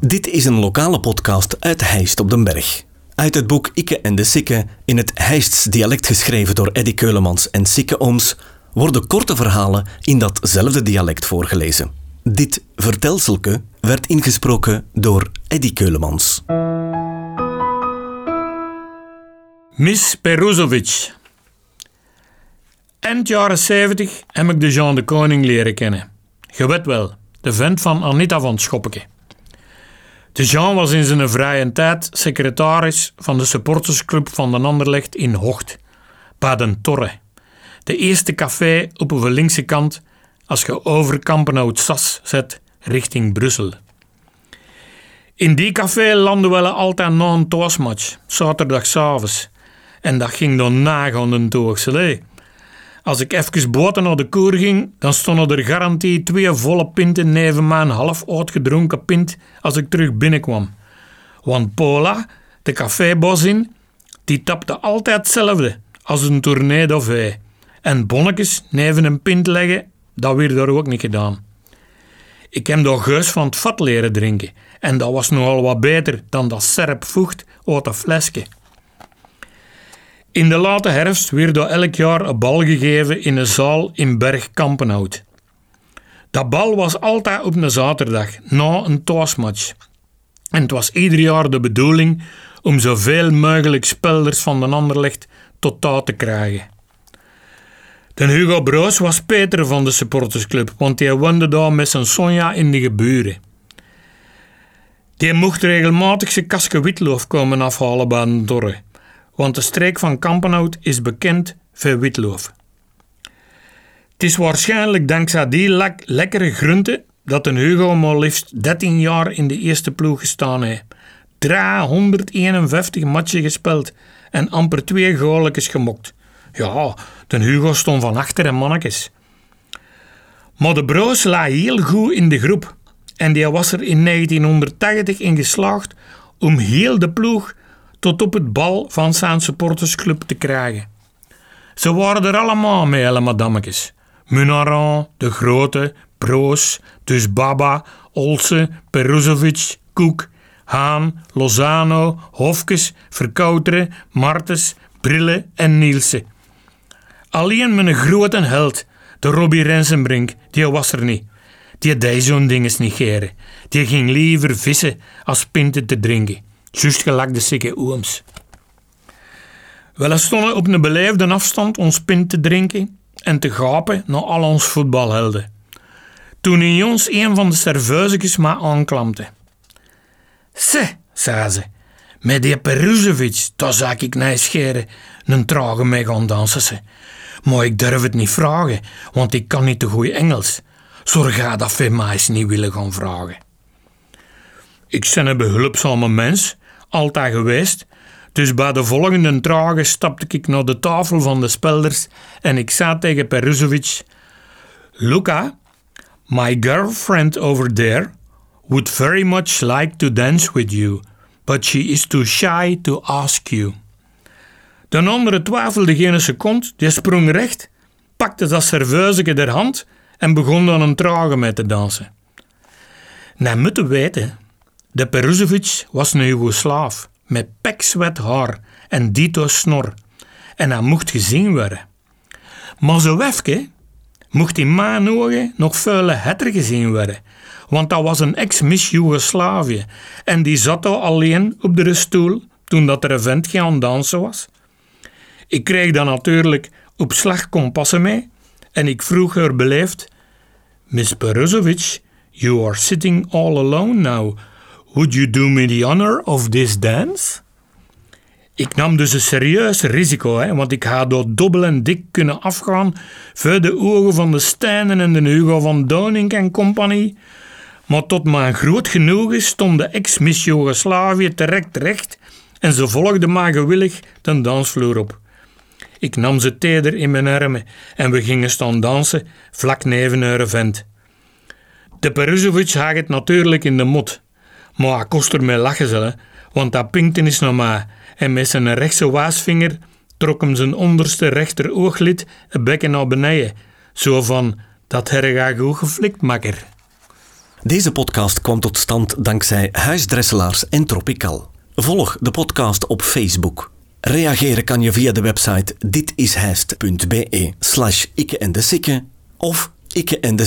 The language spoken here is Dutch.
Dit is een lokale podcast uit Heist op den Berg. Uit het boek Ikke en de Sikke, in het Heists dialect geschreven door Eddy Keulemans en Sikke Ooms, worden korte verhalen in datzelfde dialect voorgelezen. Dit vertelselke werd ingesproken door Eddy Keulemans. Miss Peruzovic. Eind jaren 70 heb ik de Jean de Koning leren kennen. Je weet wel, de vent van Anita van Schoppeke. De Jean was in zijn vrije tijd secretaris van de supportersclub van de Anderlecht in Hocht, Baden Torre. De eerste café op de linkse kant als je over Kampenhout Sas zet richting Brussel. In die café landden we altijd na een toasmatch, zaterdagavond. En dat ging dan nagaan een Als ik even boten naar de koer ging, dan stonden er garantie twee volle pinten neven mijn half uitgedronken pint als ik terug binnenkwam. Want Paula, de cafébossin, die tapte altijd hetzelfde als een tornado vee. En bonnetjes neven een pint leggen, dat werd daar ook niet gedaan. Ik heb daar geus van het vat leren drinken en dat was nogal wat beter dan dat serp vocht uit een flesje. In de late herfst werd er elk jaar een bal gegeven in een zaal in Berg Kampenhout. Dat bal was altijd op een zaterdag, na een toasmatch. En het was ieder jaar de bedoeling om zoveel mogelijk spelers van de Anderlecht tot taal te krijgen. De Hugo Broos was Peter van de supportersclub, want hij woonde daar met zijn Sonja in de geburen. Die mocht regelmatig zijn kasken witloof komen afhalen bij een dorre want de streek van Kampenhout is bekend voor witloof. Het is waarschijnlijk dankzij die lekkere groente dat een Hugo maar liefst 13 jaar in de eerste ploeg gestaan heeft. 351 matchen gespeeld en amper twee goalletjes gemokt. Ja, de Hugo stond van achter en mannetjes. Maar de broos la heel goed in de groep en die was er in 1980 in geslaagd om heel de ploeg tot op het bal van zijn supportersclub te krijgen. Ze waren er allemaal mee, alle madammetjes. Munaran, De Grote, Broos, dus Baba, Olsen, Peruzovic, Koek, Haan, Lozano, Hofkes, Verkouteren, Martens, Brille en Nielsen. Alleen mijn grote held, de Robbie Rensenbrink, die was er niet. Die deed zo'n dinges niet geren. Die ging liever vissen als pinten te drinken. Juist gelijk de sikke ooms. We stonden op een beleefde afstand ons pint te drinken en te gapen naar al ons voetbalhelden. Toen in ons een van de serveuzekjes maar aanklampte. Se, zei ze, met die Peruzovic, daar zou ik naar scheren, een trage mee gaan dansen. Ze. Maar ik durf het niet vragen, want ik kan niet te goed Engels. Zorg dat voor mij niet willen gaan vragen. Ik ben een behulpzame mens, altijd geweest. Dus bij de volgende trage stapte ik naar de tafel van de spelders en ik zei tegen Peruzovic: Luca, my girlfriend over there would very much like to dance with you, but she is too shy to ask you. De andere twijfelde geen seconde, die sprong recht, pakte dat serveuzeke der hand en begon dan een trage mee te dansen. Nou, moeten weten de Peruzovic was een Joegoslaaf met pekzwet haar en dito snor en hij mocht gezien worden. Maar zo wefke mocht in mijn ogen nog vuile hetter gezien worden, want dat was een ex-miss Joegoslavië en die zat al alleen op de stoel toen dat er een vent gaan dansen was. Ik kreeg dan natuurlijk op slag kompassen mee en ik vroeg haar beleefd: Miss Peruzovic, you are sitting all alone now. Would you do me the honor of this dance? Ik nam dus een serieus risico, hè, want ik ga door dubbel en dik kunnen afgaan voor de ogen van de Stijnen en de Hugo van Doning en. Maar tot mijn groot genoegen stond de ex-miss Joegoslavië terecht recht en ze volgde mij gewillig de dansvloer op. Ik nam ze teder in mijn armen en we gingen staan dansen vlak neven haar vent. De Peruzovic had het natuurlijk in de mot. Maar hij kost er mee lachen, zullen, want dat pinkte is nog maar. en met zijn rechtse waasvinger trok hem zijn onderste rechter ooglid het bekken naar beneden. Zo van, dat herga goed geflikt, makker. Deze podcast kwam tot stand dankzij Huisdresselaars en Tropical. Volg de podcast op Facebook. Reageren kan je via de website ditishijst.be slash ikke en de of ikke en de